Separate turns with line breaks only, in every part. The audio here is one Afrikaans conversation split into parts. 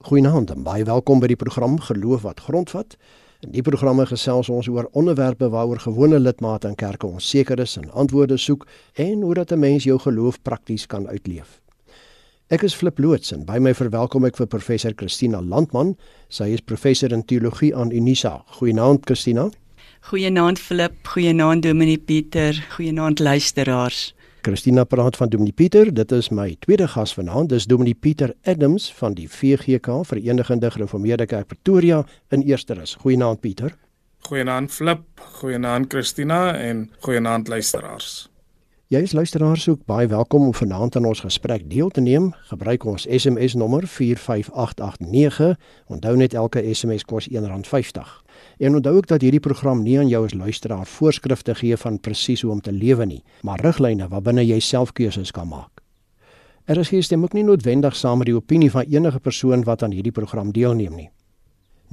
Goeienaand en baie welkom by die program Geloof wat grondvat. In die programme gesels ons oor onderwerpe waaroor gewone lidmate in kerke onseker is en antwoorde soek en hoe dat 'n mens jou geloof prakties kan uitleef. Ek is Flip Loots en by my verwelkom ek vir professor Christina Landman. Sy is professor in teologie aan Unisa. Goeienaand Christina.
Goeienaand Flip, goeienaand Dominee Pieter, goeienaand luisteraars.
Christina praat van Dominee Pieter. Dit is my tweede gas vanaand. Dis Dominee Pieter Adams van die VGK, Verenigde Gereformeerde Kerk Pretoria in Eersterus. Goeienaand Pieter.
Goeienaand Flip, goeienaand Christina en goeienaand luisteraars.
Jy is luisteraars ook baie welkom om vanaand aan ons gesprek deel te neem. Gebruik ons SMS nommer 45889. Onthou net elke SMS kos R1.50. En onthou ook dat hierdie program nie aan jou as luisteraar voorskrifte gee van presies hoe om te lewe nie, maar riglyne waarbinne jy self keuses kan maak. Er is hier stem ook nie noodwendig saam met die opinie van enige persoon wat aan hierdie program deelneem nie.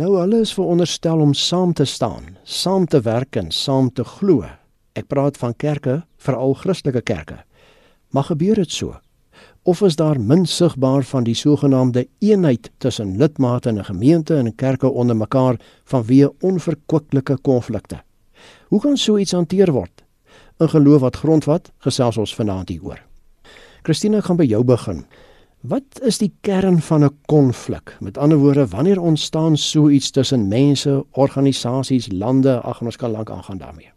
Nou hulle is veronderstel om saam te staan, saam te werk en saam te glo. Ek praat van kerke, veral Christelike kerke. Maar gebeur dit so? of is daar min sigbaar van die sogenaamde eenheid tussen lidmate in 'n gemeente en kerke onder mekaar vanweë onverkwikkelike konflikte. Hoe kan so iets hanteer word? 'n Geloof wat grondvat, gesels ons vanaand hieroor. Christina gaan by jou begin. Wat is die kern van 'n konflik? Met ander woorde, wanneer ontstaan so iets tussen mense, organisasies, lande? Ag, ons kan lank aangaan daarmee.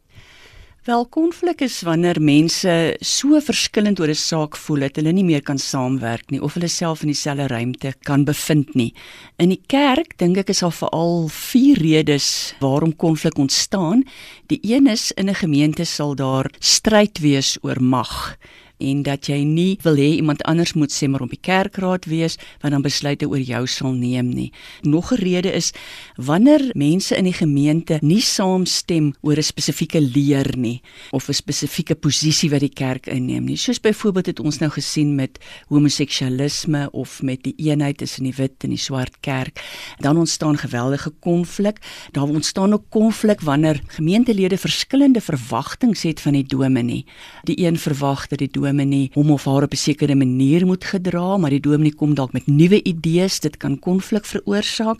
Wel konflik is wanneer mense so verskillend oor 'n saak voel dat hulle nie meer kan saamwerk nie of hulle self in dieselfde ruimte kan bevind nie. In die kerk dink ek is al veral vier redes waarom konflik ontstaan. Die een is in 'n gemeente sal daar stryd wees oor mag en dat jy nie wil hê iemand anders moet sê maar op die kerkraad wees wat dan besluite oor jou sal neem nie. Nog 'n rede is wanneer mense in die gemeente nie saamstem oor 'n spesifieke leer nie of 'n spesifieke posisie wat die kerk inneem nie. Soos byvoorbeeld het ons nou gesien met homoseksualisme of met die eenheid tussen die wit en die swart kerk, dan ontstaan geweldige konflik. Daar ontstaan ook konflik wanneer gemeentelede verskillende verwagtinge het van die dominee. Die een verwag dat die dominee dominee hom of haar op 'n sekere manier moet gedra, maar die dominee kom dalk met nuwe idees, dit kan konflik veroorsaak.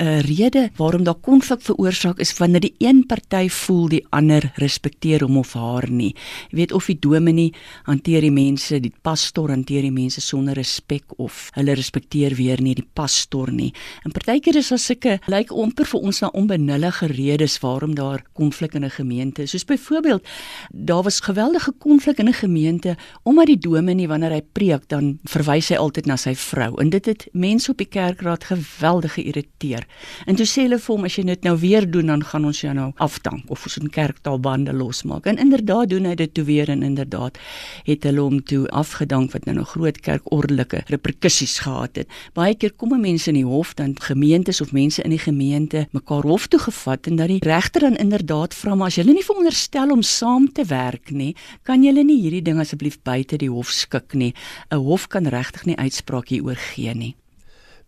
'n Rede waarom daar konflik veroorsaak is wanneer die een party voel die ander respekteer hom of haar nie. Jy weet of die dominee hanteer die mense, die pastoor hanteer die mense sonder respek of hulle respekteer weer nie die pastoor nie. En partykeer is daar sulke lyk amper vir ons na onbenullige redes waarom daar konflik in 'n gemeente is. Soos byvoorbeeld, daar was geweldige konflik in 'n gemeente omdat die dominee wanneer hy preek dan verwys hy altyd na sy vrou en dit het mense op die kerkraad geweldig geïrriteer. En toe sê hulle vir hom as jy dit nou weer doen dan gaan ons jou nou afdank of ons in kerktaal bande losmaak. En inderdaad doen hy dit toe weer en inderdaad het hulle hom toe afgedank wat nou 'n groot kerk ordelike reperkusies gehad het. Baie keer kom mense in die hof dan gemeentes of mense in die gemeente mekaar hof toe gevat en dat die regter dan inderdaad vra maar as jy nie veronderstel om saam te werk nie, kan jy nie hierdie ding asseblief asseblief buite die hof skik nie. 'n Hof kan regtig nie uitspraak hieroor gee nie.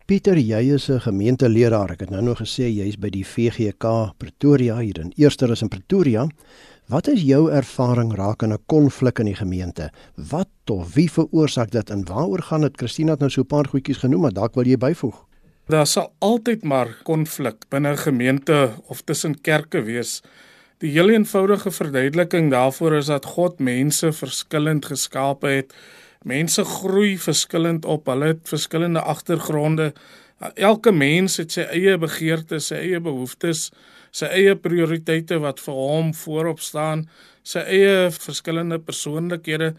Pieter, jy is 'n gemeenteleraar. Ek het nou nog gesê jy's by die VGK Pretoria hier in Eersterus in Pretoria. Wat is jou ervaring rakende 'n konflik in die gemeente? Wat of wie veroorsaak dit en waaroor gaan dit? Christina het nou so 'n paar goedjies genoem, maar dalk wil jy byvoeg.
Daar sal altyd maar konflik binne 'n gemeente of tussen kerke wees. Die heel eenvoudige verduideliking daarvoor is dat God mense verskillend geskape het. Mense groei verskillend op, hulle het verskillende agtergronde. Elke mens het sy eie begeertes, sy eie behoeftes, sy eie prioriteite wat vir hom voorop staan, sy eie verskillende persoonlikhede.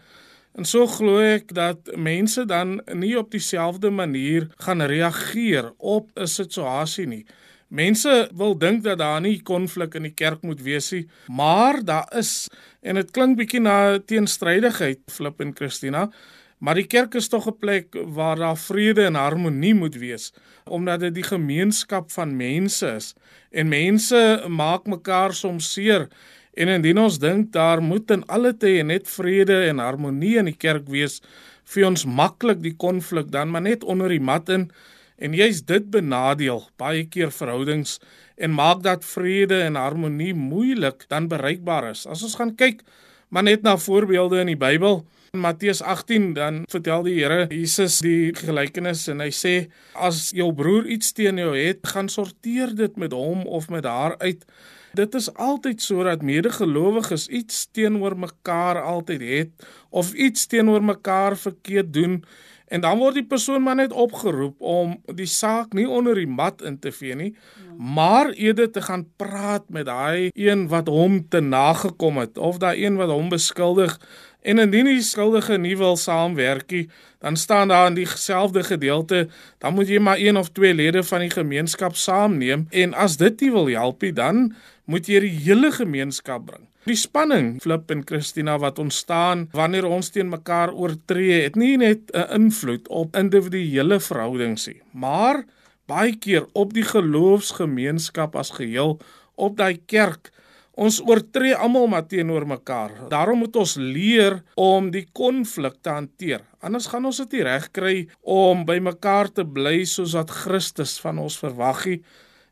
En so glo ek dat mense dan nie op dieselfde manier gaan reageer op 'n situasie nie. Mense wil dink dat daar nie konflik in die kerk moet wees nie, maar daar is en dit klink bietjie na teenstrydigheid Flip en Christina, maar die kerk is tog 'n plek waar daar vrede en harmonie moet wees, omdat dit die gemeenskap van mense is. En mense maak mekaar soms seer en indien ons dink daar moet in alle tye net vrede en harmonie in die kerk wees, vir ons maklik die konflik dan maar net onder die mat in En jy's dit benadeel baie keer verhoudings en maak dat vrede en harmonie moeilik dan bereikbaar is. As ons gaan kyk maar net na voorbeelde in die Bybel, In Matteus 18 dan vertel die Here Jesus die gelykenis en hy sê as jou broer iets teen jou het, gaan sorteer dit met hom of met haar uit. Dit is altyd sodat medegelowiges iets teenoor mekaar altyd het of iets teenoor mekaar verkeerd doen En dan word die persoon maar net opgeroep om die saak nie onder die mat in te vee nie, ja. maar eerder te gaan praat met daai een wat hom te nagekom het of daai een wat hom beskuldig. En indien die skuldige nie wil saamwerkie, dan staan daar in dieselfde gedeelte, dan moet jy maar een of twee lede van die gemeenskap saamneem en as dit nie wil help nie, dan moet jy die hele gemeenskap bring. Die spanning Flip en Christina wat ontstaan wanneer ons teen mekaar oortree, het nie net 'n invloed op individuele verhoudings nie, maar baie keer op die geloofsgemeenskap as geheel, op daai kerk. Ons oortree almal maar teenoor mekaar. Daarom moet ons leer om die konflik te hanteer. Anders gaan ons dit nie reg kry om by mekaar te bly soos wat Christus van ons verwag het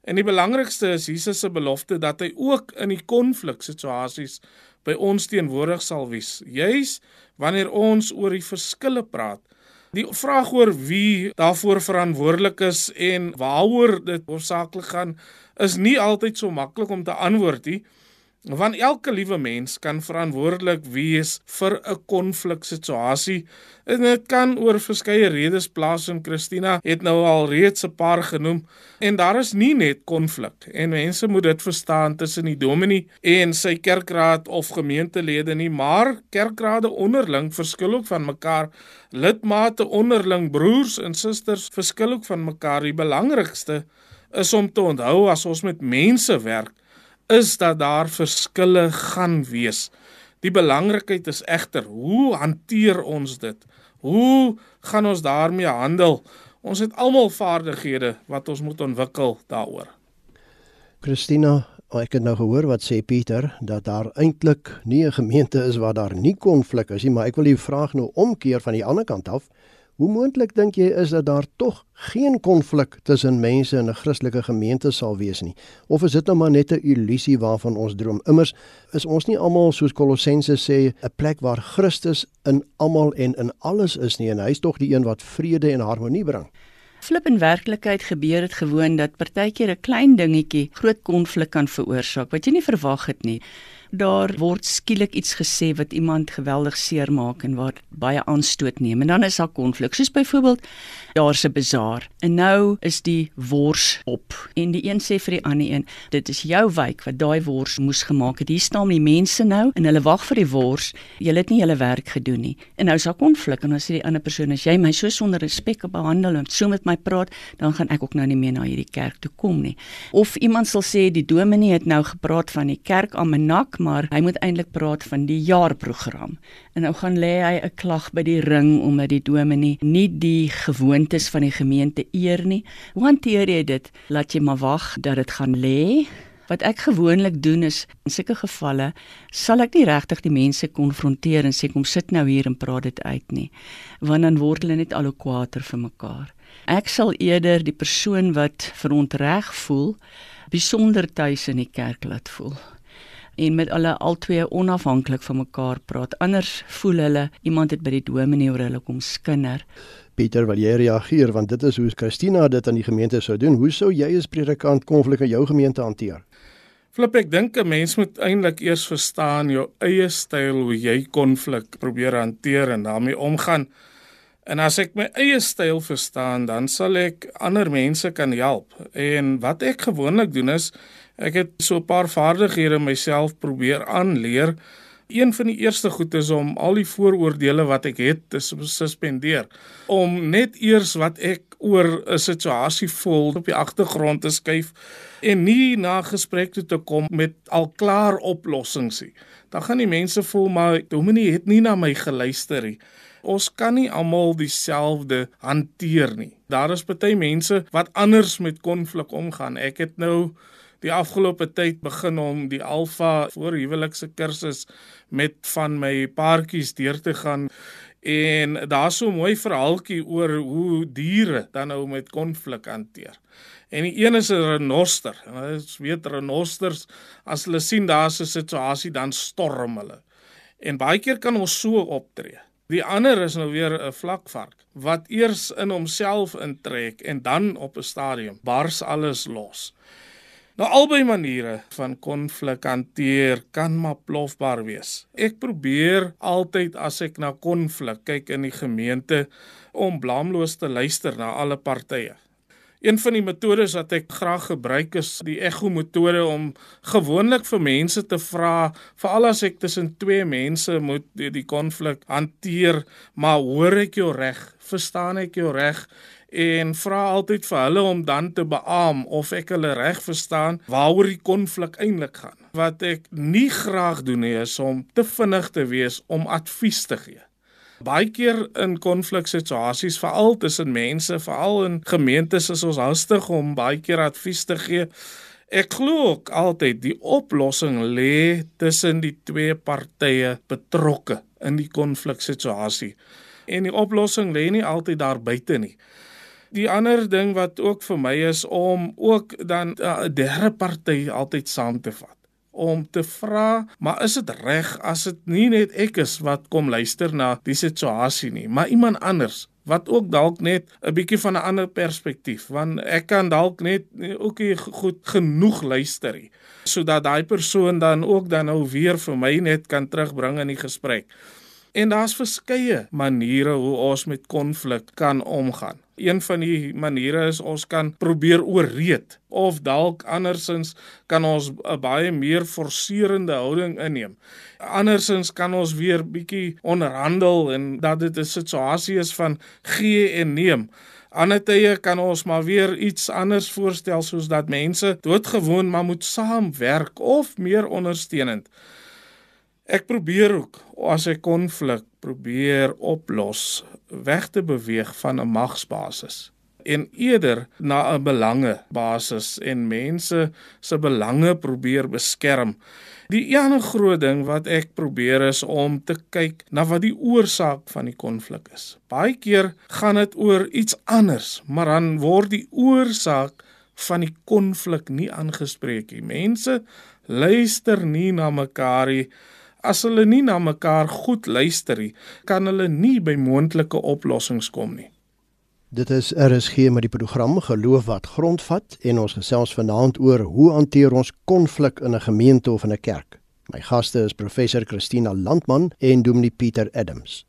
En die belangrikste is Jesus se belofte dat hy ook in die konfliksituasies by ons teenwoordig sal wees. Juis wanneer ons oor die verskille praat. Die vraag oor wie daarvoor verantwoordelik is en waaroor dit hoofsaaklik gaan, is nie altyd so maklik om te antwoord nie. Want elke liewe mens kan verantwoordelik wees vir 'n konfliksituasie. En dit kan oor verskeie redes plaas en Christina het nou al reeds 'n paar genoem en daar is nie net konflik en mense moet dit verstaan tussen die dominee en sy kerkraad of gemeentelede nie, maar kerkrade onderling verskil ook van mekaar. Lidmate onderling, broers en susters verskil ook van mekaar. Die belangrikste is om te onthou as ons met mense werk is dat daar verskille gaan wees. Die belangrikheid is egter hoe hanteer ons dit? Hoe gaan ons daarmee handel? Ons het almal vaardighede wat ons moet ontwikkel daaroor.
Christina, ek het nou gehoor wat sê Pieter dat daar eintlik nie 'n gemeente is waar daar nie konflik is nie, maar ek wil die vraag nou omkeer van die ander kant af. Hoe moontlik dink jy is dat daar tog geen konflik tussen mense in 'n Christelike gemeente sal wees nie? Of is dit nou maar net 'n illusie waarvan ons droom? Immers is ons nie almal soos Kolossense sê 'n plek waar Christus in almal en in alles is nie en hy is tog die een wat vrede en harmonie bring.
Flip in werklikheid gebeur dit gewoon dat partykeer 'n klein dingetjie groot konflik kan veroorsaak wat jy nie verwag het nie daar word skielik iets gesê wat iemand geweldig seermaak en waar baie aanstoot neem. En dan is daar konflik soos byvoorbeeld daar's 'n bazaar en nou is die wors op. En die een sê vir die ander een dit is jou wyk wat daai wors moes gemaak het. Hier staan die mense nou en hulle wag vir die wors. Jy het nie julle werk gedoen nie. En nou is daar konflik en dan sê die ander persoon as jy my so sonder respek behandel en so met my praat dan gaan ek ook nou nie meer na hierdie kerk toe kom nie. Of iemand sal sê die dominee het nou gepraat van die kerk Amenak maar hy moet eintlik praat van die jaarprogram. En nou gaan lê hy 'n klag by die ring omdat die dominee nie die gewoontes van die gemeente eer nie. Hoe hanteer jy dit? Laat jy maar wag dat dit gaan lê? Wat ek gewoonlik doen is in sulke gevalle sal ek nie regtig die mense konfronteer en sê kom sit nou hier en praat dit uit nie, want dan word hulle net al hoe kwaader vir mekaar. Ek sal eerder die persoon wat verontreg voel besonder tuis in die kerk laat voel en met hulle albei onafhanklik van mekaar praat. Anders voel hulle iemand het by die dominee oor hulle kom skinder.
Pieter, wil jy reageer want dit is hoe Christina dit aan die gemeente sou doen. Hoe sou jy as predikant konflik in jou gemeente hanteer?
Flip, ek dink 'n mens moet eintlik eers verstaan jou eie styl hoe jy konflik probeer hanteer en daarmee omgaan. En as ek my eie styl verstaan, dan sal ek ander mense kan help. En wat ek gewoonlik doen is Ek het so 'n paar vaardighede myself probeer aanleer. Een van die eerste goed is om al die vooroordeele wat ek het te suspendeer. Om net eers wat ek oor 'n situasie voel op die agtergrond te skuif en nie na gesprek toe te kom met al klaar oplossings nie. Dan gaan die mense voel maar Dominee het nie na my geluister nie. Ons kan nie almal dieselfde hanteer nie. Daar is baie mense wat anders met konflik omgaan. Ek het nou die afgelope tyd begin om die alfa voorhuwelikse kursus met van my paartjies deur te gaan en daar's so 'n mooi verhaaltjie oor hoe diere dan nou met konflik hanteer. En die een is 'n renoster. En hulle weet renosters as hulle sien daar's 'n situasie dan storm hulle. En baie keer kan ons so optree. Die ander is nou weer 'n vlakvark wat eers in homself intrek en dan op 'n stadium bars alles los. Nou albei maniere van konflik hanteer kan maar plofbaar wees. Ek probeer altyd as ek na konflik kyk in die gemeente om blaamloos te luister na alle partye. Een van die metodes wat ek graag gebruik is die ego metode om gewoonlik vir mense te vra, veral as ek tussen twee mense moet die konflik hanteer, maar hoor ek jou reg? Verstaan ek jou reg? En vra altyd vir hulle om dan te beamoen of ek hulle reg verstaan waaroor die konflik eintlik gaan. Wat ek nie graag doen nie is om te vinnig te wees om advies te gee. Baie keer in konfliksituasies, veral tussen mense, veral in gemeentes is ons hastig om baie keer advies te gee. Ek glo ook altyd die oplossing lê tussen die twee partye betrokke in die konfliksituasie. En die oplossing lê nie altyd daar buite nie. Die ander ding wat ook vir my is om ook dan 'n derde party altyd saam te vat om te vra, maar is dit reg as dit nie net ek is wat kom luister na die situasie nie, maar iemand anders wat ook dalk net 'n bietjie van 'n ander perspektief, want ek kan dalk net ook nie goed genoeg luister nie, sodat daai persoon dan ook dan nou weer vir my net kan terugbring in die gesprek. En daar's verskeie maniere hoe ons met konflik kan omgaan. Een van die maniere is ons kan probeer ooreed of dalk andersins kan ons 'n baie meer forcerende houding inneem. Andersins kan ons weer bietjie onderhandel en dat dit 'n situasie is van gee en neem. Ander tye kan ons maar weer iets anders voorstel soos dat mense doodgewoon maar moet saamwerk of meer ondersteunend. Ek probeer ook as ek konflik probeer oplos, weg te beweeg van 'n magsbasis en eerder na 'n belangebasis en mense se belange probeer beskerm. Die ander groot ding wat ek probeer is om te kyk na wat die oorsaak van die konflik is. Baie keer gaan dit oor iets anders, maar dan word die oorsaak van die konflik nie aangespreek nie. Mense luister nie na mekaar nie As hulle nie na mekaar goed luister nie, kan hulle nie by moontlike oplossings kom nie.
Dit is RSG met die program Geloof wat grondvat en ons gesels vanaand oor hoe hanteer ons konflik in 'n gemeente of in 'n kerk. My gaste is professor Christina Landman en Dominee Pieter Adams.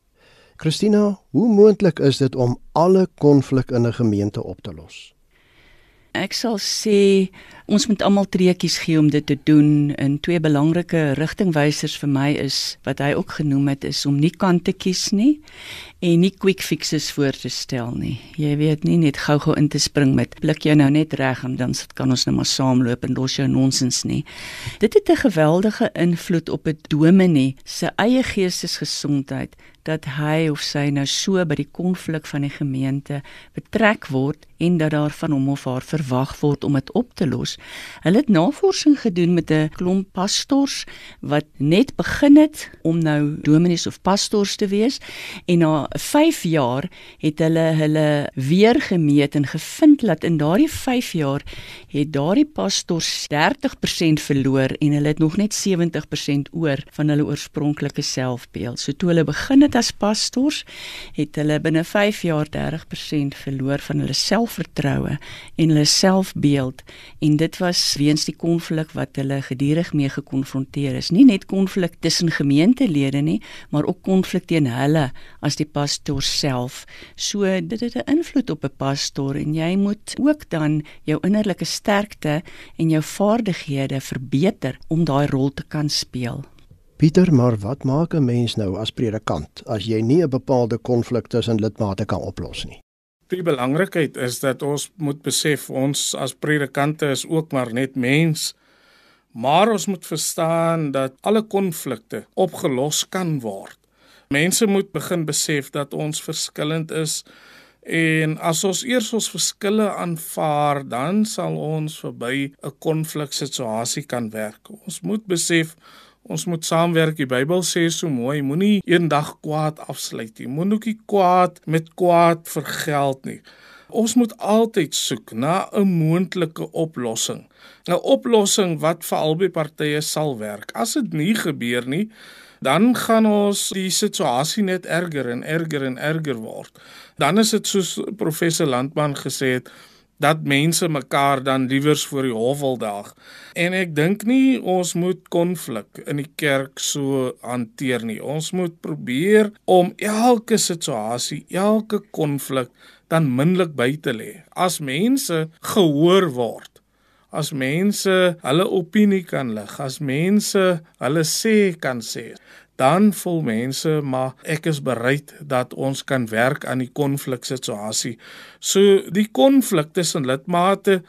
Christina, hoe moontlik is dit om alle konflik in 'n gemeente op te los?
Ek sal sê ons moet almal treetjies gee om dit te doen. En twee belangrike rigtingwysers vir my is wat hy ook genoem het is om nie kant te kies nie en nie quick fixes voor te stel nie. Jy weet nie net gou-gou in te spring met blik jy nou net reg en dan kan ons nou maar saamloop en los jou nonsens nie. Dit het 'n geweldige invloed op 'n dominee se eie geestesgesondheid dat hy of sy nou so by die konflik van die gemeente betrek word en dat daar van hom of haar verwag word om dit op te los. Hulle het navorsing gedoen met 'n klomp pastors wat net begin het om nou dominees of pastors te wees en na 5 jaar het hulle hulle weer gemeet en gevind dat in daardie 5 jaar het daardie pastors 30% verloor en hulle het nog net 70% oor van hulle oorspronklike selfbeeld. So toe hulle begin het as pastors, het hulle binne 5 jaar 30% verloor van hulle selfvertroue en hulle selfbeeld en dit was weens die konflik wat hulle gedurig mee gekonfronteer is. Nie net konflik tussen gemeentelede nie, maar ook konflik teen hulle as die pastoor self. So dit het 'n invloed op 'n pastoor en jy moet ook dan jou innerlike sterkte en jou vaardighede verbeter om daai rol te kan speel.
Pieter, maar wat maak 'n mens nou as predikant as jy nie 'n bepaalde konflik tussen lidmate kan oplos nie?
Die belangrikheid is dat ons moet besef ons as predikante is ook maar net mens. Maar ons moet verstaan dat alle konflikte opgelos kan word. Mense moet begin besef dat ons verskillend is en as ons eers ons verskille aanvaar, dan sal ons verby 'n konfliksituasie kan werk. Ons moet besef Ons moet saamwerk. Die Bybel sê so mooi, moenie eendag kwaad afsluit nie. Moenie kwaad met kwaad vergeld nie. Ons moet altyd soek na 'n moontlike oplossing. 'n Oplossing wat vir albei partye sal werk. As dit nie gebeur nie, dan gaan ons die situasie net erger en erger en erger word. Dan is dit soos professor Landman gesê het dat mense mekaar dan liewers voor die hof wil daag. En ek dink nie ons moet konflik in die kerk so hanteer nie. Ons moet probeer om elke situasie, elke konflik dan minlik by te lê. As mense gehoor word, as mense hulle opinie kan lig, as mense hulle sê kan sê, dan voel mense maar ek is bereid dat ons kan werk aan die konfliksituasie. So die konflik tussen lidmate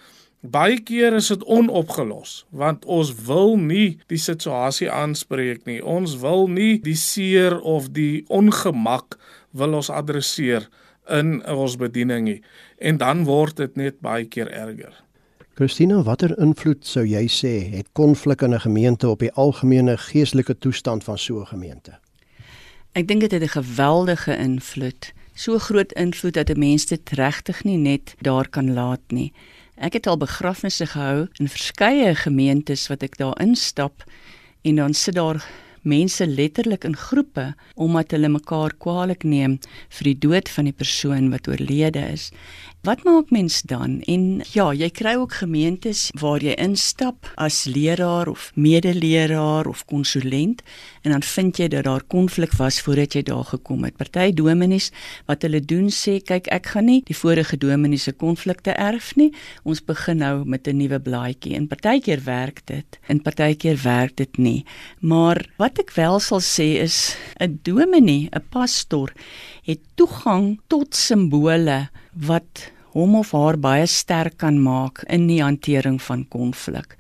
baie keer is dit onopgelos want ons wil nie die situasie aanspreek nie. Ons wil nie die seer of die ongemak wil ons adresseer in ons bediening nie. En dan word dit net baie keer erger.
Christina, watter invloed sou jy sê het konflik in 'n gemeente op die algemene geestelike toestand van so 'n gemeente?
Ek dink dit het 'n geweldige invloed. So groot invloed dat 'n mens dit regtig nie net daar kan laat nie. Ek het al begrafnisse gehou in verskeie gemeentes wat ek daar instap en dan sit daar mense letterlik in groepe omdat hulle mekaar kwaadlik neem vir die dood van die persoon wat oorlede is. Wat maak mens dan? En ja, jy kry ook gemeentes waar jy instap as leraar of medeleraar of konsulent en dan vind jy dat daar konflik was voordat jy daar gekom het. Party dominees wat hulle doen sê, kyk, ek gaan nie die vorige dominees se konflikte erf nie. Ons begin nou met 'n nuwe blaadjie. En partykeer werk dit en partykeer werk dit nie. Maar wat ek wel sal sê is 'n dominee, 'n pastor het toegang tot simbole wat hom of haar baie sterk kan maak in die hantering van konflik.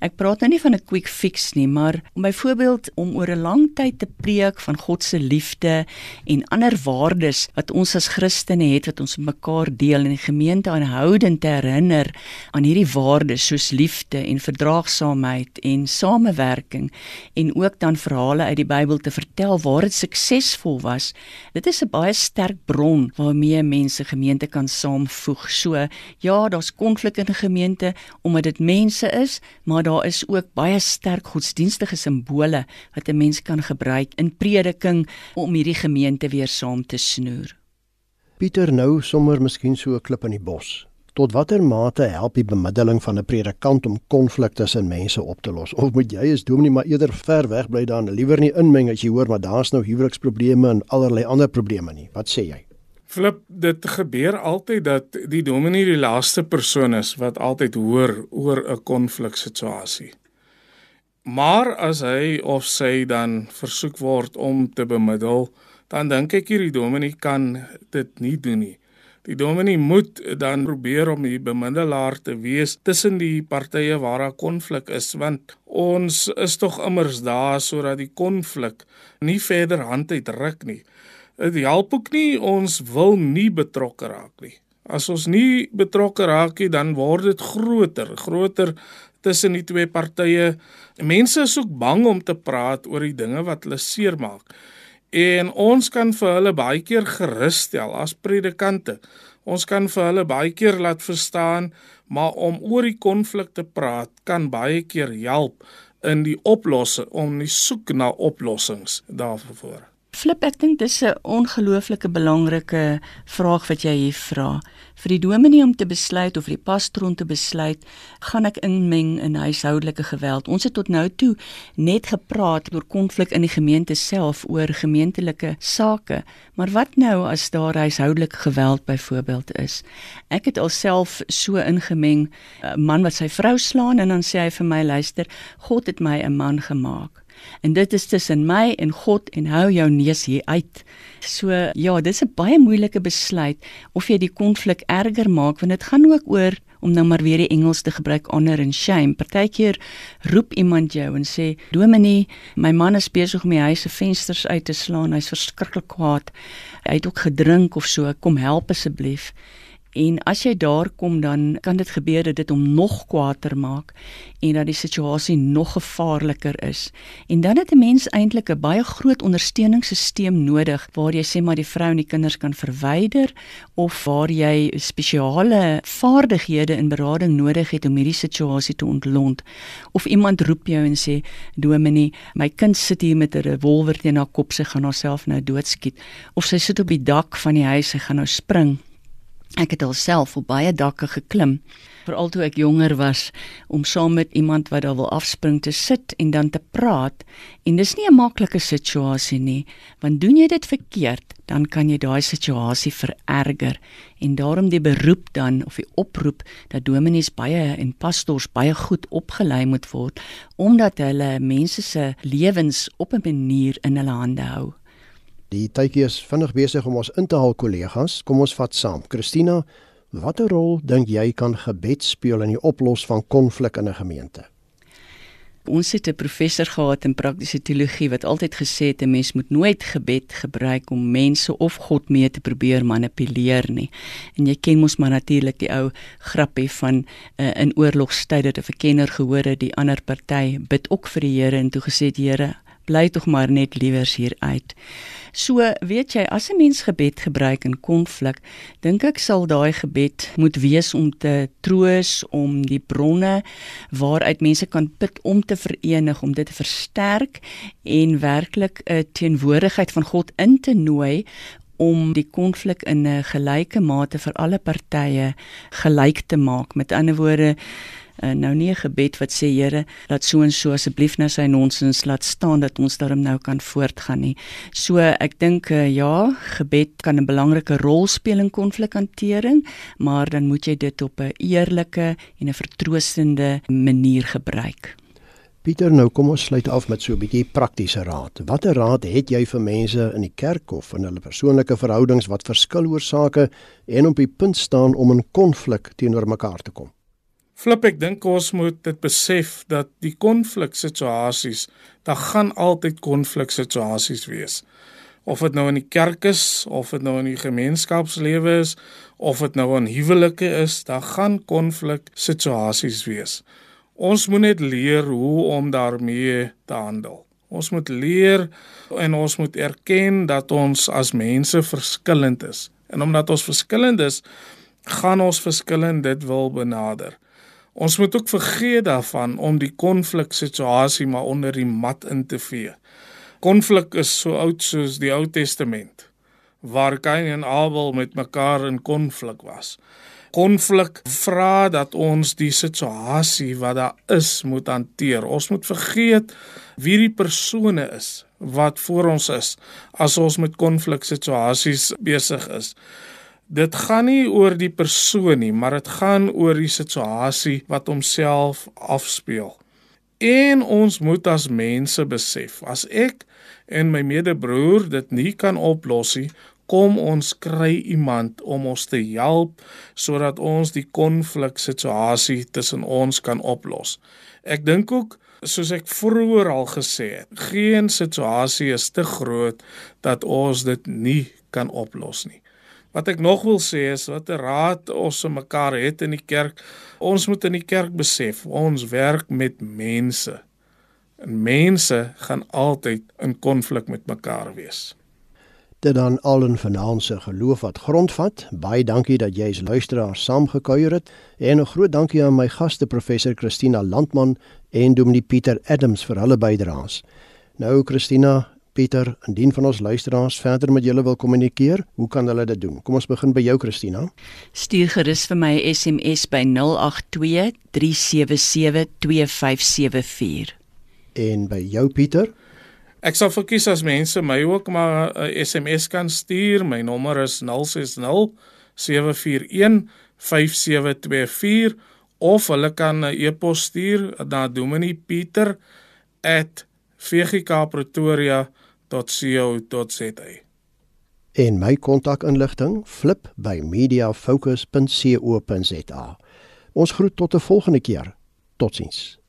Ek praat nou nie van 'n quick fix nie, maar om byvoorbeeld om oor 'n lang tyd te preek van God se liefde en ander waardes wat ons as Christene het wat ons mekaar deel in die gemeente aanhoudend te herinner aan hierdie waardes soos liefde en verdraagsaamheid en samewerking en ook dan verhale uit die Bybel te vertel waar dit suksesvol was. Dit is 'n baie sterk bron waarmee mense gemeente kan saamvoeg. So ja, daar's konflik in 'n gemeente omdat dit mense is, maar daar is ook baie sterk godsdienstige simbole wat 'n mens kan gebruik in prediking om hierdie gemeente weer saam te snoer.
Pieter nou sommer miskien so 'n klip in die bos. Tot watter mate help die bemiddeling van 'n predikant om konflikte tussen mense op te los? Of moet jy as dominee maar eerder ver weg bly dan liewer nie inmeng as jy hoor maar daar's nou huweliksprobleme en allerlei ander probleme nie? Wat sê jy?
Flip, dit gebeur altyd dat die dominee die laaste persoon is wat altyd hoor oor 'n konfliksituasie. Maar as hy of sy dan versoek word om te bemiddel, dan dink ek hierdie dominee kan dit nie doen nie. Die dominee moet dan probeer om die bemiddelaar te wees tussen die partye waar daar konflik is, want ons is tog immers daar sodat die konflik nie verder hand uitruk nie. Dit help ook nie ons wil nie betrokke raak nie. As ons nie betrokke raak nie, dan word dit groter, groter tussen die twee partye. Mense is ook bang om te praat oor die dinge wat hulle seermaak. En ons kan vir hulle baie keer gerusstel as predikante. Ons kan vir hulle baie keer laat verstaan, maar om oor die konflik te praat kan baie keer help in die oplossing om die soek na oplossings daarvoor.
Flip, ek dink dis 'n ongelooflike belangrike vraag wat jy hier vra. Vir die dominee om te besluit of vir die pastoor om te besluit, gaan ek inmeng in huishoudelike geweld. Ons het tot nou toe net gepraat oor konflik in die gemeente self, oor gemeentelike sake. Maar wat nou as daar huishoudelike geweld byvoorbeeld is? Ek het alself so ingemeng, 'n man wat sy vrou slaan en dan sê hy vir my, luister, God het my 'n man gemaak en dit is tussen my en God en hou jou neus hier uit. So ja, dis 'n baie moeilike besluit of jy die konflik erger maak want dit gaan ook oor om nou maar weer die Engels te gebruik honor en shame. Partykeer roep iemand jou en sê: "Dominee, my man is besig om die huis se vensters uit te slaan. Hy's verskriklik kwaad. Hy het ook gedrink of so. Kom help asseblief." En as jy daar kom dan kan dit gebeur dat dit hom nog kwaader maak en dat die situasie nog gevaarliker is. En dan het 'n mens eintlik 'n baie groot ondersteuningssisteem nodig waar jy sê maar die vrou en die kinders kan verwyder of waar jy spesiale vaardighede in berading nodig het om hierdie situasie te ontlont. Of iemand roep jou en sê Dominee, my kind sit hier met 'n revolver teen haar kop, sy gaan haarself nou doodskiet. Of sy sit op die dak van die huis, sy gaan nou spring. Ek het alself op baie dakke geklim veral toe ek jonger was om saam met iemand wat daar wil afspring te sit en dan te praat. En dis nie 'n maklike situasie nie want doen jy dit verkeerd dan kan jy daai situasie vererger. En daarom die beroep dan of die oproep dat dominees baie en pastors baie goed opgelei moet word omdat hulle mense se lewens op 'n manier in hulle hande hou
Die tydjie is vinnig besig om ons in te haal kollegas. Kom ons vat saam. Christina, Watter rol dink jy kan gebed speel in die oplos van konflik in 'n gemeente?
Ons het 'n professor gehad in praktiese teologie wat altyd gesê het 'n mens moet nooit gebed gebruik om mense of God mee te probeer manipuleer nie. En jy ken mos maar natuurlik die ou grappie van uh, in oorlogstyd dat 'n verkenner gehoor het die ander party bid ook vir die Here en toe gesê die Here bly tog maar net liewers hier uit. So, weet jy, as 'n mens gebed gebruik in konflik, dink ek sal daai gebed moet wees om te troos, om die bronne waaruit mense kan put om te verenig, om dit te versterk en werklik 'n teenwoordigheid van God in te nooi om die konflik in 'n gelyke mate vir alle partye gelyk te maak. Met ander woorde, uh, nou nie 'n gebed wat sê Here, laat so en so asseblief nou sy nonsens laat staan dat ons daarom nou kan voortgaan nie. So ek dink uh, ja, gebed kan 'n belangrike rol speel in konflikhantering, maar dan moet jy dit op 'n eerlike en 'n vertroostende manier gebruik.
Pieter, nou kom ons sluit af met so 'n bietjie praktiese raad. Watter raad het jy vir mense in die kerk of in hulle persoonlike verhoudings wat verskil oor sake en op die punt staan om in konflik teenoor mekaar te kom?
Flip ek dink ons moet dit besef dat die konfliksituasies, daar gaan altyd konfliksituasies wees. Of dit nou in die kerk is, of dit nou in die gemeenskapslewe is, of dit nou in huwelike is, daar gaan konfliksituasies wees. Ons moet net leer hoe om daarmee te handel. Ons moet leer en ons moet erken dat ons as mense verskillend is. En omdat ons verskillend is, gaan ons verskillend dit wil benader. Ons moet ook vergeet daarvan om die konfliksituasie maar onder die mat in te vee. Konflik is so oud soos die Ou Testament waar Kain en Abel met mekaar in konflik was. Konflik vra dat ons die situasie wat daar is moet hanteer. Ons moet vergeet wie die persone is wat voor ons is as ons met konfliksituasies besig is dit gaan nie oor die persoon nie, maar dit gaan oor die situasie wat homself afspeel. En ons moet as mense besef, as ek en my medebroer dit nie kan oplos nie, kom ons kry iemand om ons te help sodat ons die konfliksituasie tussen ons kan oplos. Ek dink ook soos ek vroeër al gesê het, geen situasie is te groot dat ons dit nie kan oplos nie. Wat ek nog wil sê is wat 'n raad ons se mekaar het in die kerk. Ons moet in die kerk besef, ons werk met mense. En mense gaan altyd in konflik met mekaar wees.
Dit dan al in vanaand se geloof wat grondvat. Baie dankie dat jy as luisteraar saamgekuier het en 'n groot dankie aan my gaste professor Christina Landman en Dominee Pieter Adams vir hulle bydraes. Nou Christina, Pieter, indien van ons luisteraars verder met julle wil kommunikeer, hoe kan hulle dit doen? Kom ons begin by jou Christina.
Stuur gerus vir my SMS by 082 377 2574.
En by jou Pieter?
Ek sal verkies as mense my ook maar 'n SMS kan stuur. My nommer is 060 741 5724 of hulle kan 'n e-pos stuur na dominiepeter@vgkpretoria.com mediafocus.co.za.
En my kontakinligting flip by mediafocus.co.za. Ons groet tot 'n volgende keer. Totsiens.